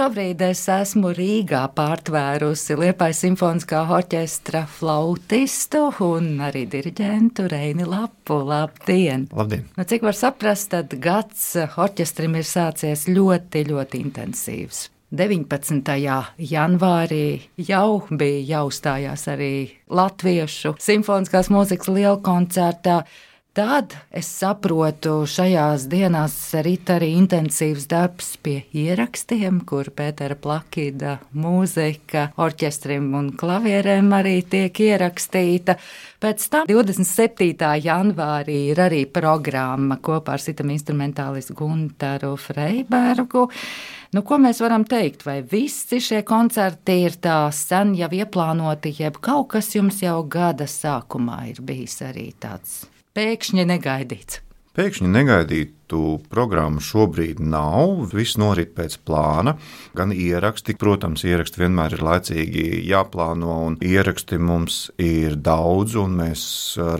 šobrīd es esmu Rīgā pārtvērusi Liepais simfoniskā orķestra flautistu un arī diriģentu Reini Lapu. Labdien! Labdien. Nu, cik var saprast, tad gads orķestrim ir sācies ļoti, ļoti intensīvs. 19. janvārī jau bija jāuzstājās arī Latviešu simfoniskās mūzikas liela koncertā. Tad es saprotu, šajās dienās rīt arī intensīvs darbs pie ierakstiem, kur Pētera Plakīda mūzika orķestrim un klavierēm arī tiek ierakstīta. Pēc tam 27. janvārī ir arī programma kopā ar citam instrumentālistu Gunteru Freibergu. Nu, ko mēs varam teikt? Vai visi šie koncerti ir tā sen jau ieplānoti, jeb kaut kas jums jau gada sākumā ir bijis arī tāds? Pēkšņi negaidīts. Pēkšņi negaidītu programmu šobrīd nav. Viss norit pēc plāna. Gan ieraksti, protams, ieraksti vienmēr ir laicīgi jāplāno, un ieraksti mums ir daudz, un mēs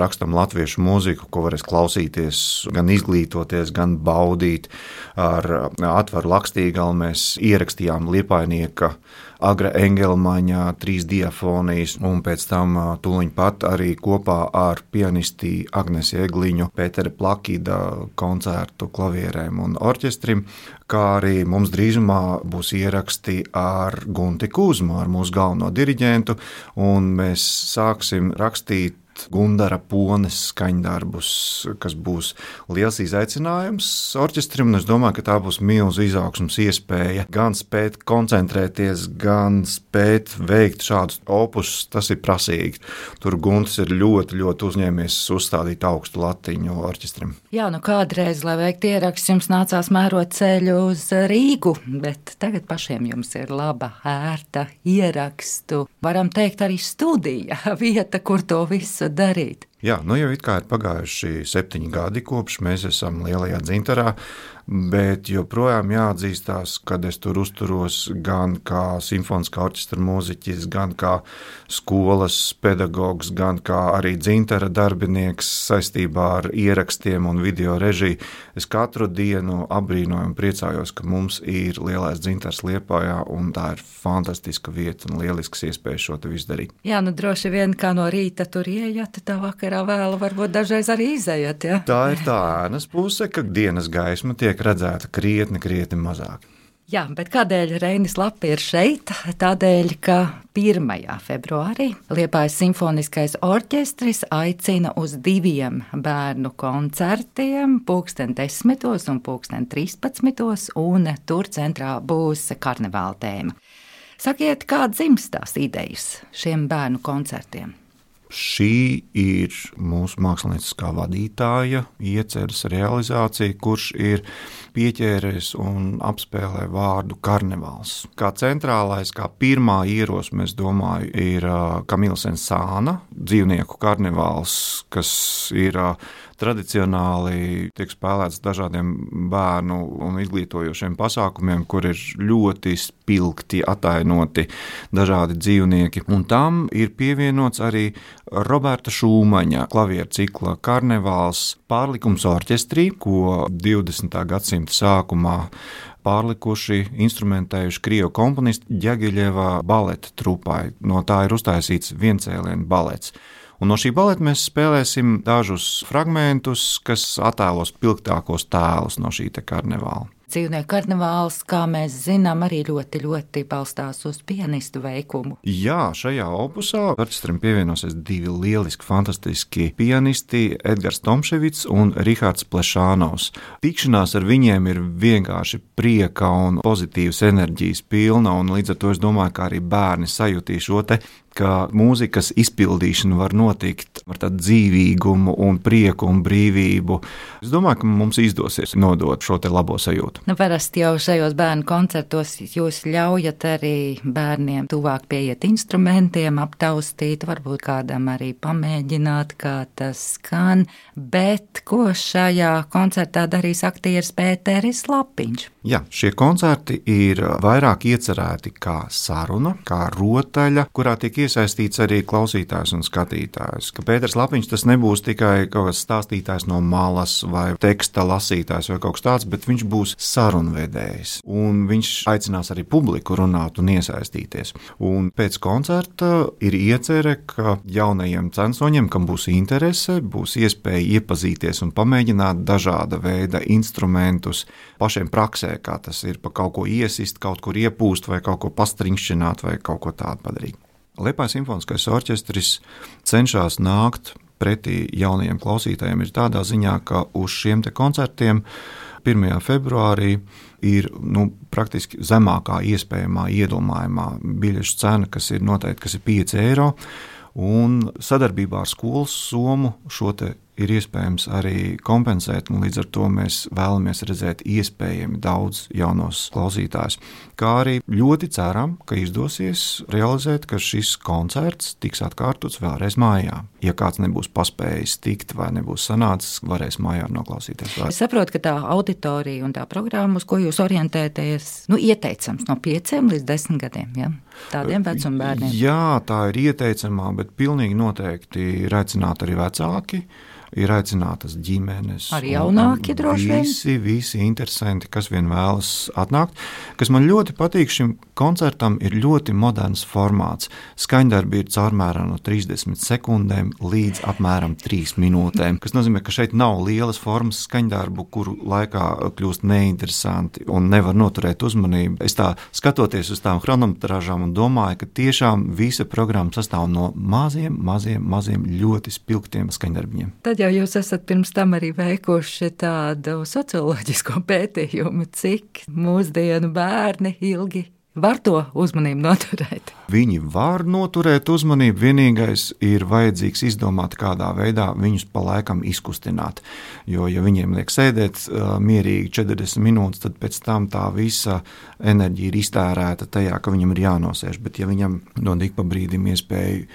rakstām latviešu mūziku, ko varēs klausīties, gan izglītoties, gan baudīt. Ar atvaru lakstīgalu mēs ierakstījām Liepainieka Agra Engelmaņa, trīs diafonijas, un pēc tam tūlīt pat arī kopā ar pianisti Agnesi Egliņu, Pētera Plakīda koncertu klavierēm un orķestrim, kā arī mums drīzumā būs ieraksti ar Gunti Kūzmu, ar mūsu galveno diriģentu, un mēs sāksim rakstīt Gundara Pones skaņdarbus, kas būs liels izaicinājums orķestrim. Es domāju, ka tā būs milzīga izaugsmas iespēja gan spēt koncentrēties, gan spēt veikt šādus opusus. Tas ir prasīgi. Tur Gunts ir ļoti, ļoti uzņēmies uzstādīt augstu latiņu orķestrim. Jā, nu kādreiz, lai veiktu ierakstu, jums nācās mērot ceļu uz Rīgu, bet tagad pašiem jums ir laba, ērta ierakstu. Varam teikt, arī studija, vieta, kur to visu darīt. Jā, nu jau ir pagājuši septiņi gadi, kopš mēs esam lielajā dzintarā bet joprojām jāatzīstās, ka es tur uzturos gan kā simfoniskā orķestra mūziķis, gan kā skolas pedagogs, gan kā arī dzintara darbinieks saistībā ar ierakstiem un video režiju. Es katru dienu apbrīnoju un priecājos, ka mums ir lielais dzintars Liepājā, un tā ir fantastiska vieta un lielisks iespējas šo te visu darīt. Jā, nu droši vien kā no rīta tur ieiet, tā vakarā vēlu varbūt dažreiz arī izējat. Ja? Tā ir tā ēnas puse, ka dienas gaisma tiek redzēta krietni, krietni mazāk. Jā, bet kādēļ Reinis Lapi ir šeit? Tādēļ, ka 1. februārī Liepājas simfoniskais orķestris aicina uz diviem bērnu koncertiem, pulksten 10 un pulksten 13, un tur centrā būs karnevāla tēma. Sakiet, kā dzimst tās idejas šiem bērnu koncertiem? Šī ir mūsu mākslinieckā vadītāja ieceres realizācija, kurš ir pieķēries un apspēlē vārdu karnevāls. Kā centrālais, kā pirmā ierosme, es domāju, ir Kamila Sensāna dzīvnieku karnevāls, kas ir tradicionāli tiek spēlēts dažādiem bērnu un izglītojošiem pasākumiem, kur ir ļoti spilgti atainoti dažādi dzīvnieki. Un tam ir pievienots arī Roberta Šūmaņa klavieru cikla karnevāls pārlikums orķestrī, ko 20. gadsimta sākumā pārlikuši, instrumentējuši krievu komponistu Ģegiļeva baleta trupai. No tā ir uztaisīts viencēlienu balets. Un no šī baleta mēs spēlēsim dažus fragmentus, kas attēlos spilgtākos tēlus no šī karnevāla. Dzīvnieku karnevāls, kā mēs zinām, arī ļoti, ļoti balstās uz pianistu veikumu. Jā, šajā opusā orķestram pievienosies divi lieliski, fantastiski pianisti - Edgars Tomševits un Rihards Plešānovs. Tikšanās ar viņiem ir vienkārši prieka un pozitīvas enerģijas pilna, un līdz ar to es domāju, ka arī bērni sajutīs šo ka mūzikas izpildīšana var notikt ar tādu dzīvīgumu, un prieku un brīvību. Es domāju, ka mums izdosies nodot šo labo sajūtu. Nu, parasti jau šajos bērnu koncertos jūs ļaujat arī bērniem tuvāk pieiet instrumentiem, aptaustīt, varbūt kādam arī pamēģināt, kā tas skan. Bet ko šajā koncertā darīs aktieris Pēteris Lapiņš? Jā, šie koncerti ir vairāk iecerēti kā saruna, kā rotaļa, kurā tiek iesaistīts arī klausītājs un skatītājs. Ka Pēters Lapiņš tas nebūs tikai kaut kāds stāstītājs no malas vai teksta lasītājs vai kaut kas tāds, bet viņš būs sarunvedējs. Un viņš aicinās arī publiku runāt un iesaistīties. Un pēc koncerta ir iecerē, ka jaunajiem censoņiem, kam būs interese, būs iespēja iepazīties un pamēģināt dažāda veida instrumentus pašiem praksē, kā tas ir pa kaut ko iesist, kaut kur iepūst vai kaut ko pastriņšķināt vai kaut ko tādu padarīt. Liepais simfoniskais orķestris cenšas nākt pretī jaunajiem klausītājiem ir tādā ziņā, ka uz šiem koncertiem 1. februārī ir nu, praktiski zemākā iespējamā iedomājamā biļešu cena, kas ir noteikti kas ir 5 eiro. Un sadarbībā ar skolas somu šo ir iespējams arī kompensēt. Līdz ar to mēs vēlamies redzēt iespējami daudz jaunos klausītājus. Kā arī ļoti ceram, ka izdosies realizēt, ka šis koncerts tiks atkārtots vēlreiz mājā. Ja kāds nebūs paspējis tikt vai nebūs sanācis, varēs mājā noklausīties. Vai. Es saprotu, ka tā auditorija un tā programma, uz ko jūs orientēties, nu, ieteicams no 5 līdz 10 gadiem. Ja? Tādiem vecuma bērniem. Jā, tā ir ieteicamā, bet pilnīgi noteikti ir aicināti arī vecāki ir aicinātas ģimenes. Arī jaunāki droši vien. Visi, visi interesanti, kas vien vēlas atnākt. Kas man ļoti patīk šim koncertam, ir ļoti moderns formāts. Skaņdarbi ir caurmērā no 30 sekundēm līdz apmēram 3 minūtēm. Tas nozīmē, ka šeit nav lielas formas skaņdarbu, kuru laikā kļūst neinteresanti un nevar noturēt uzmanību. Es tā skatoties uz tām chronometrāžām un domāju, ka tiešām visa programma sastāv no maziem, maziem, maziem ļoti spilgtiem skaņdarbiņiem. Tad jau jūs esat pirms tam arī veikuši tādu socioloģisko pētījumu, cik mūsdienu bērni ilgi var to uzmanību noturēt. Viņi var noturēt uzmanību, vienīgais ir vajadzīgs izdomāt, kādā veidā viņus pa laikam izkustināt. Jo, ja viņiem liek sēdēt uh, mierīgi 40 minūtes, tad pēc tam tā visa enerģija ir iztērēta tajā, ka viņam ir jānosēž. Bet, ja viņam dod ik pa brīdim iespēju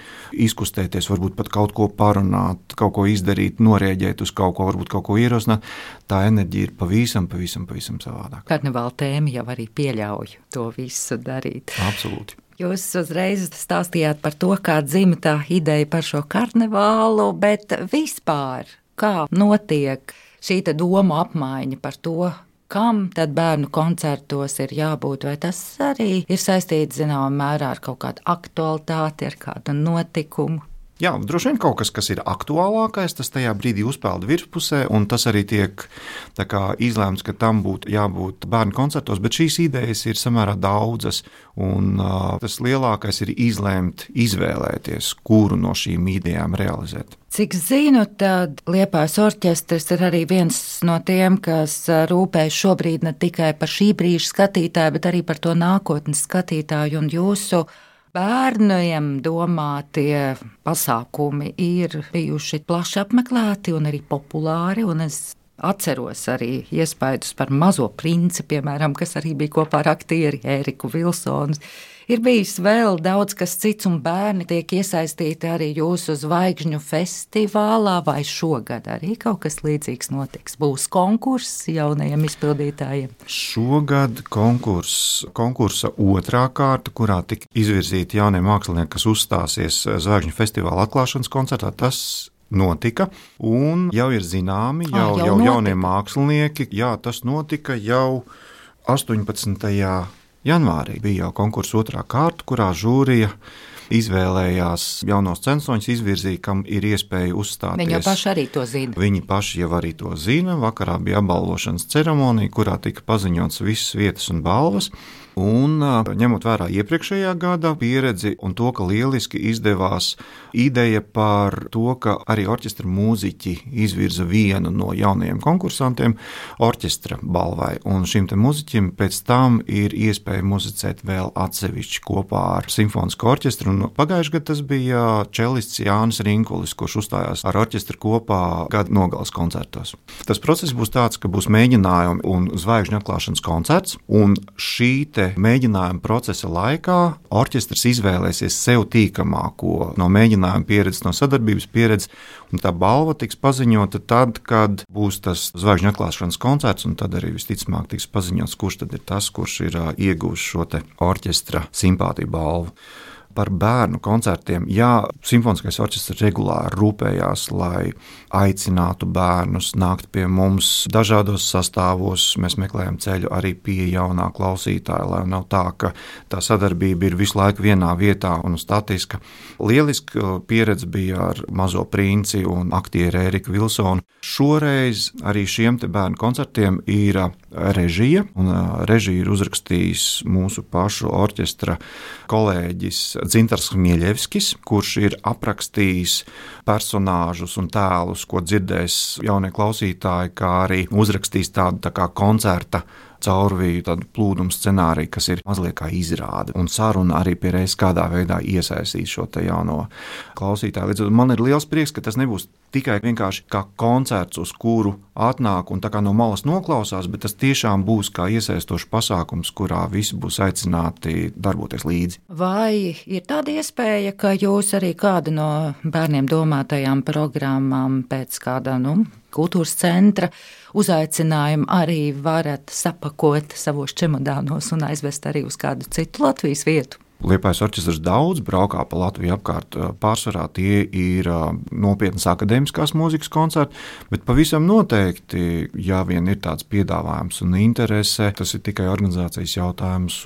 izkustēties, varbūt pat kaut ko parunāt, kaut ko izdarīt, norēģēt uz kaut ko, varbūt kaut ko ierosināt, tā enerģija ir pavisam, pavisam, pavisam savādāka. Karnevāla tēma jau arī pieļauj to visu darīt. Absolūti. Jūs uzreiz stāstījāt par to, kā dzima tā ideja par šo karnevālu, bet vispār kā notiek šī doma apmaiņa par to, kam tad bērnu koncertos ir jābūt, vai tas arī ir saistīts zināmā mērā ar kaut kādu aktualitāti, ar kādu notikumu. Jā, droši vien kaut kas, kas ir aktuālākais, tas tajā brīdī uzpeld virspusē, un tas arī tiek kā, izlēmts, ka tam būtu jābūt bērnu koncertos. Bet šīs idejas ir samērā daudzas, un uh, tas lielākais ir izlēmt, izvēlēties, kuru no šīm idejām realizēt. Cik zinu, tad Liepājas orķestris ir arī viens no tiem, kas rūpējas šobrīd ne tikai par šī brīža skatītāju, bet arī par to nākotnes skatītāju un jūsu bērniem domātie pasākumi ir bijuši plaši apmeklēti un arī populāri. Un atceros arī iespaidus par mazo princi, piemēram, kas arī bija kopā ar aktieri Ēriku Vilsonu. Ir bijis vēl daudz kas cits, un bērni tiek iesaistīti arī jūsu zvaigžņu festivālā, vai šogad arī kaut kas līdzīgs notiks. Būs konkurss jaunajiem izpildītājiem. Šogad konkurss, konkursa otrā kārta, kurā tika izvirzīti jaunie mākslinieki, kas uzstāsies Zvaigžņu festivāla atklāšanas koncertā, tas notika. Un jau ir zināmi, jau, ah, jau, jau jaunie mākslinieki, jā, tas notika jau 18 janvārī bija jau konkursa otrā kārta, kurā žūrija izvēlējās jaunos censoņus, izvirzīja, kam ir iespēja uzstāties. Viņi paši arī to zina. Viņi paši jau arī to zina. Vakarā bija apbalvošanas ceremonija, kurā tika paziņots visas vietas un balvas. Un ņemot vērā iepriekšējā gada pieredzi un to, ka lieliski izdevās ideja par to, ka arī orķestra mūziķi izvirza vienu no jaunajiem konkursantiem orķestra balvai. Un šim mūziķim pēc tam ir iespēja muzicēt vēl atsevišķi kopā ar simfonisku orķestru. Un pagājušajā gadā tas bija čelists Jānis Rinkulis, kurš uzstājās ar orķestru kopā gada nogales koncertos. Tas process būs tāds, ka būs mēģinājumi un zvaigžņu atklāšanas koncerts. Un šī mēģinājuma procesa laikā orķestris izvēlēsies sev tīkamāko no mēģinājuma pieredzes, no sadarbības pieredzes, un tā balva tiks paziņota tad, kad būs tas zvaigžņu atklāšanas koncerts, un tad arī visticamāk tiks paziņots, kurš tad ir tas, kurš ir ieguvis šo orķestra simpātiju balvu. Par bērnu koncertiem. Jā, simfoniskais orķestris regulāri rūpējās, lai aicinātu bērnus nākt pie mums dažādos sastāvos. Mēs meklējam ceļu arī pie jaunā klausītāja, lai nav tā, ka tā sadarbība ir visu laiku vienā vietā un statiska. Lieliska pieredze bija ar mazo princi un aktieru Eriku Vilsonu. Šoreiz arī šiem bērnu koncertiem ir režija, un režiju ir uzrakstījis mūsu pašu orķestra kolēģis Dzintars Mieļevskis, kurš ir aprakstījis personāžus un tēlus, ko dzirdēs jaunie klausītāji, kā arī uzrakstījis tādu tā koncerta caurvīju plūdumu scenāriju, kas ir mazliet kā izrāde. Un saruna arī pie reizes kādā veidā iesaistīt šo jauno klausītāju. Līdz ar to man ir liels prieks, ka tas nebūs tikai vienkārši kā koncerts, uz kuru atnāk un no malas noklausās, bet tas tiešām būs kā iesaistošs pasākums, kurā visi būs aicināti darboties līdzi. Vai ir tāda iespēja, ka jūs arī kādu no bērniem domātajām programmām pēc kāda nu, kultūras centra uzaicinājumu arī varat sapakot savos čemodānos un aizvest arī uz kādu citu Latvijas vietu? Liepais orķestris daudz braukā pa Latviju apkārt. Pārsvarā tie ir nopietnas akadēmiskās mūzikas koncerti, bet pavisam noteikti, ja vien ir tāds piedāvājums un interese, tas ir tikai organizācijas jautājums.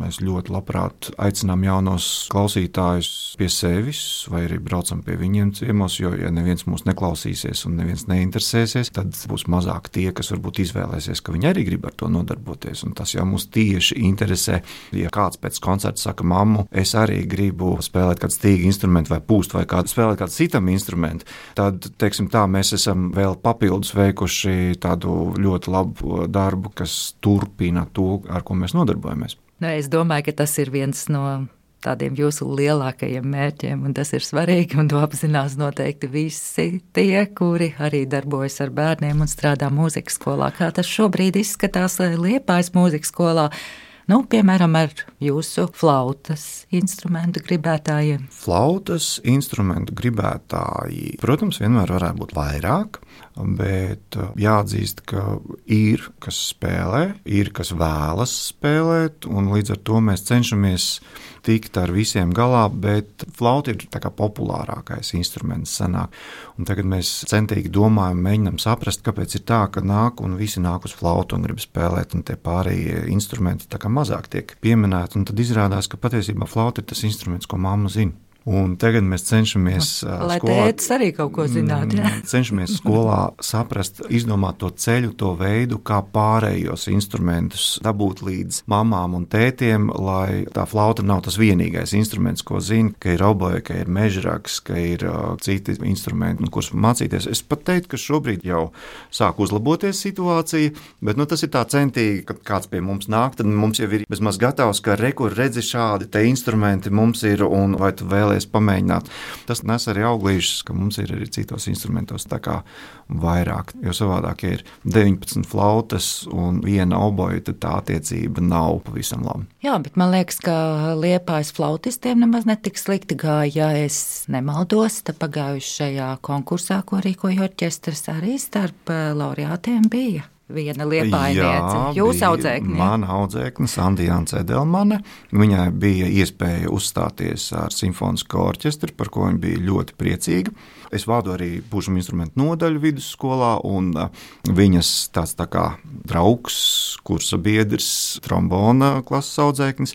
Mēs ļoti labprāt aicinām jaunos klausītājus pie sevis, vai arī braucam pie viņiem ciemos, jo, ja neviens mūs neklausīsies un neviens neinteresēsies, tad būs mazāk tie, kas varbūt izvēlēsies, ka viņi arī grib ar to nodarboties. Un tas jau mūs tieši interesē, ja kāds pēc koncerta saka, mammu, es arī gribu spēlēt kādu stīgu instrumentu vai pūst vai kādu spēlēt kādu citam instrumentu, tad, teiksim tā, mēs esam vēl papildus veikuši tādu ļoti labu darbu, kas turpina to, ar ko mēs nodarbojamies. Nu, es domāju, ka tas ir viens no tādiem jūsu lielākajiem mērķiem, un tas ir svarīgi, un to apzinās noteikti visi tie, kuri arī darbojas ar bērniem un strādā mūzikas skolā. Kā tas šobrīd izskatās Liepājas mūzikas skolā? Nu, piemēram, ar jūsu flautas instrumentu gribētājiem. Flautas instrumentu gribētāji, protams, vienmēr varētu būt vairāk, bet uh, jāatzīst, ka ir kas spēlē, ir kas vēlas spēlēt, un līdz ar to mēs cenšamies tikt ar visiem galā, bet flauta ir populārākais instruments. Sanāk. Un tagad mēs centīgi domājam, mēģinām saprast, kāpēc ir tā, ka nāk un visi nāk uz flautu un grib spēlēt, un tie pārējie instrumenti mazāk tiek pieminēti. Tad izrādās, ka patiesībā flauta ir tas instruments, ko mamma zina. Un tagad mēs cenšamies, lai tēvs arī kaut ko zinātu. Mm, cenšamies skolā saprast, izdomāt to ceļu, to veidu, kā pārējos instrumentus dabūt līdz mamām un tētiem, lai tā flauta nav tas vienīgais instruments, ko zina, ka ir oboja, ka ir mežraks, ka ir uh, citi instrumenti, nu, kurus mācīties. Es pat teiktu, ka šobrīd jau sāk uzlaboties situācija, bet nu, tas ir tā centīgi, kad kāds pie mums nāk, tad mums jau ir bezmaz gatavs, ka rekur redzi šādi te instrumenti mums ir un vai tu vēlies vēlēties pamēģināt. Tas nes arī auglīšus, ka mums ir arī citos instrumentos vairāk. Jo savādāk, ja ir 19 flautas un viena oboja, tad tā attiecība nav pavisam laba. Jā, bet man liekas, ka liepājas flautistiem nemaz netik slikti gāja. Ja es nemaldos, tad pagājušajā konkursā, ko rīkoja orķestris, arī starp eh, laureātiem bija viena liepainiece, jūsu audzēkņa. Mana audzēkne, Sandijāna Cedelmane. Viņai bija iespēja uzstāties ar simfonisko orķestri, par ko viņa bija ļoti priecīga. Es vādu arī pušu instrumentu nodaļu vidusskolā, un viņas tāds tā kā draugs, kursa biedrs, trombona klases audzēknis,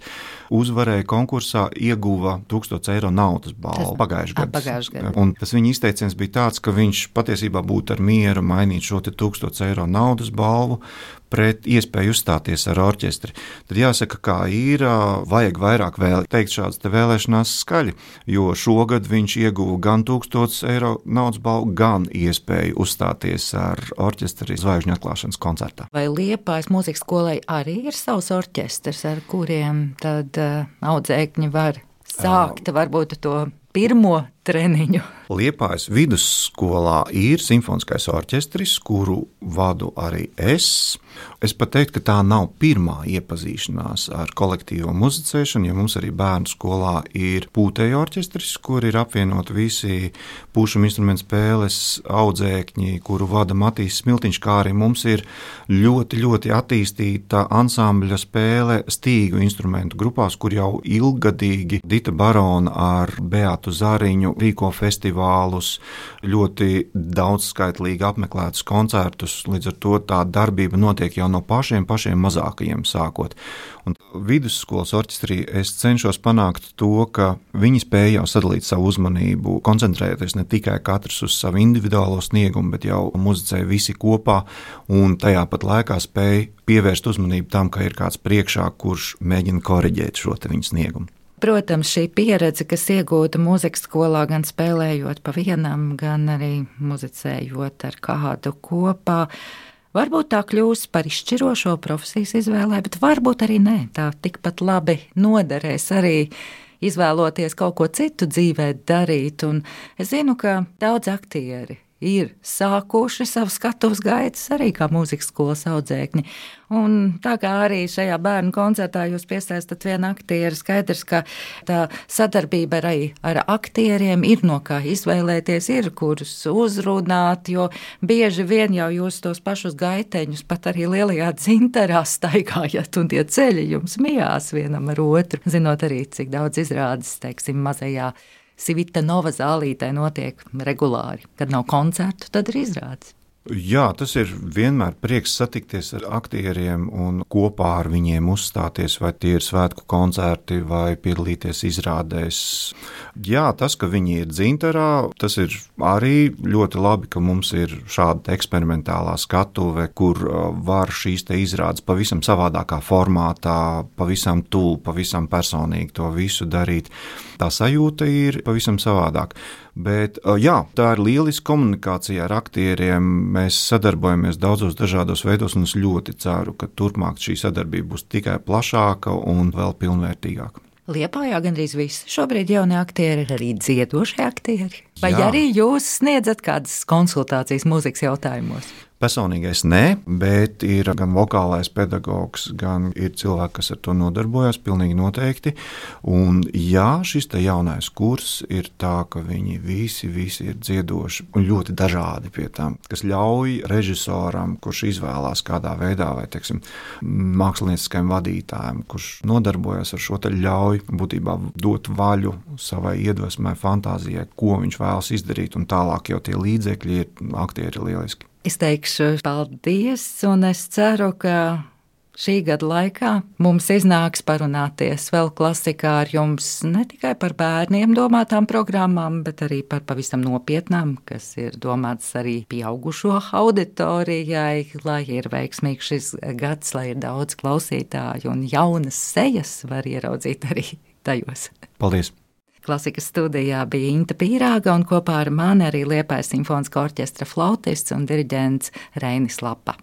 uzvarēja konkursā, ieguva 1000 eiro naudas balvu pagājušajā gadā. Tas viņa izteiciens bija tāds, ka viņš patiesībā būtu ar mieru mainīt šo 1000 eiro naudas balvu pret iespēju uzstāties ar orķestri. Tad jāsaka, kā ir, vajag vairāk vēl teikt šādas te vēlēšanās skaļi, jo šogad viņš ieguva gan 1000 eiro naudas balvu, gan iespēju uzstāties ar orķestri zvaigžņu atklāšanas koncertā. Vai Liepājas mūzikas skolai arī ir savs orķestrs, ar kuriem tad uh, audzēkņi var sākt varbūt to pirmo treniņu. Liepājas vidusskolā ir simfoniskais orķestris, kuru vadu arī es. Es pat teiktu, ka tā nav pirmā iepazīšanās ar kolektīvo muzicēšanu, jo mums arī bērnu skolā ir pūtēju orķestris, kur ir apvienot visi pušu instrumentu spēles audzēkņi, kuru vada Matīs Smiltiņš, kā arī mums ir ļoti, ļoti attīstīta ansambļa spēle stīgu instrumentu grupās, kur jau ilgadīgi Dita Barona ar Beatu Zariņu rīko festivālus, ļoti daudzskaitlīgi apmeklētus koncertus. Līdz ar to tā darbība notiek jau no pašiem, pašiem mazākajiem sākot. Un vidusskolas orķestrī es cenšos panākt to, ka viņi spēj jau sadalīt savu uzmanību, koncentrēties ne tikai katrs uz savu individuālo sniegumu, bet jau muzicē visi kopā un tajā pat laikā spēj pievērst uzmanību tam, ka ir kāds priekšā, kurš mēģina koriģēt šo viņu sniegumu. Protams, šī pieredze, kas iegūta mūzikas skolā, gan spēlējot pa vienam, gan arī muzicējot ar kādu kopā, Varbūt tā kļūs par izšķirošo profesijas izvēlē, bet varbūt arī nē. Tā tikpat labi noderēs arī izvēloties kaut ko citu dzīvē darīt. Un es zinu, ka daudz aktieri ir sākuši savu skatuves gaitas arī kā mūzikas skolas audzēkņi. Un tā kā arī šajā bērnu koncertā jūs piesaistat vienu aktieru, skaidrs, ka tā sadarbība arī ar aktieriem ir no kā izvēlēties, ir kurus uzrunāt, jo bieži vien jau jūs tos pašus gaiteņus pat arī lielajā dzinterā staigājat, un tie ceļi jums mijās vienam ar otru, zinot arī, cik daudz izrādes, teiksim, mazajā Sivita Nova zālītē notiek regulāri. Kad nav koncertu, tad ir izrādes. Jā, tas ir vienmēr prieks satikties ar aktieriem un kopā ar viņiem uzstāties, vai tie ir svētku koncerti vai piedalīties izrādēs. Jā, tas, ka viņi ir dzinterā, tas ir arī ļoti labi, ka mums ir šāda eksperimentālā skatuve, kur uh, var šīs izrādes pavisam savādākā formātā, pavisam tuvu, pavisam personīgi to visu darīt. Tā sajūta ir pavisam savādāka. Bet jā, tā ir lieliska komunikācija ar aktieriem. Mēs sadarbojamies daudzos dažādos veidos, un es ļoti ceru, ka turpmāk šī sadarbība būs tikai plašāka un vēl pilnvērtīgāka. Liepājā gandrīz viss. Šobrīd jaunie aktieri ir arī dziedošie aktieri. Vai Jā. arī jūs sniedzat kādas konsultācijas mūzikas jautājumos? Personīgi es nē, bet ir gan vokālais pedagogs, gan ir cilvēki, kas ar to nodarbojas, pilnīgi noteikti. Un jā, šis te jaunais kurs ir tā, ka viņi visi, visi ir dziedoši un ļoti dažādi pie tam, kas ļauj režisoram, kurš izvēlās kādā veidā, vai, teiksim, mākslinieckajam vadītājam, kurš nodarbojas ar šo te ļauj būtībā dot vaļu savai iedvesmai, fantāzijai, ko viņš vēlas izdarīt, un tālāk jau tie līdzekļi ir aktieri lieliski. Es teikšu paldies, un es ceru, ka šī gada laikā mums iznāks parunāties vēl klasikā ar jums ne tikai par bērniem domātām programmām, bet arī par pavisam nopietnām, kas ir domāts arī pieaugušo auditorijai, lai ir veiksmīgs šis gads, lai ir daudz klausītāju un jaunas sejas var ieraudzīt arī tajos. Paldies! Klasikas studijā bija Inta Pīrāga un kopā ar mani arī Liepais simfoniskā orķestra flautists un diriģents Reinis Lapa.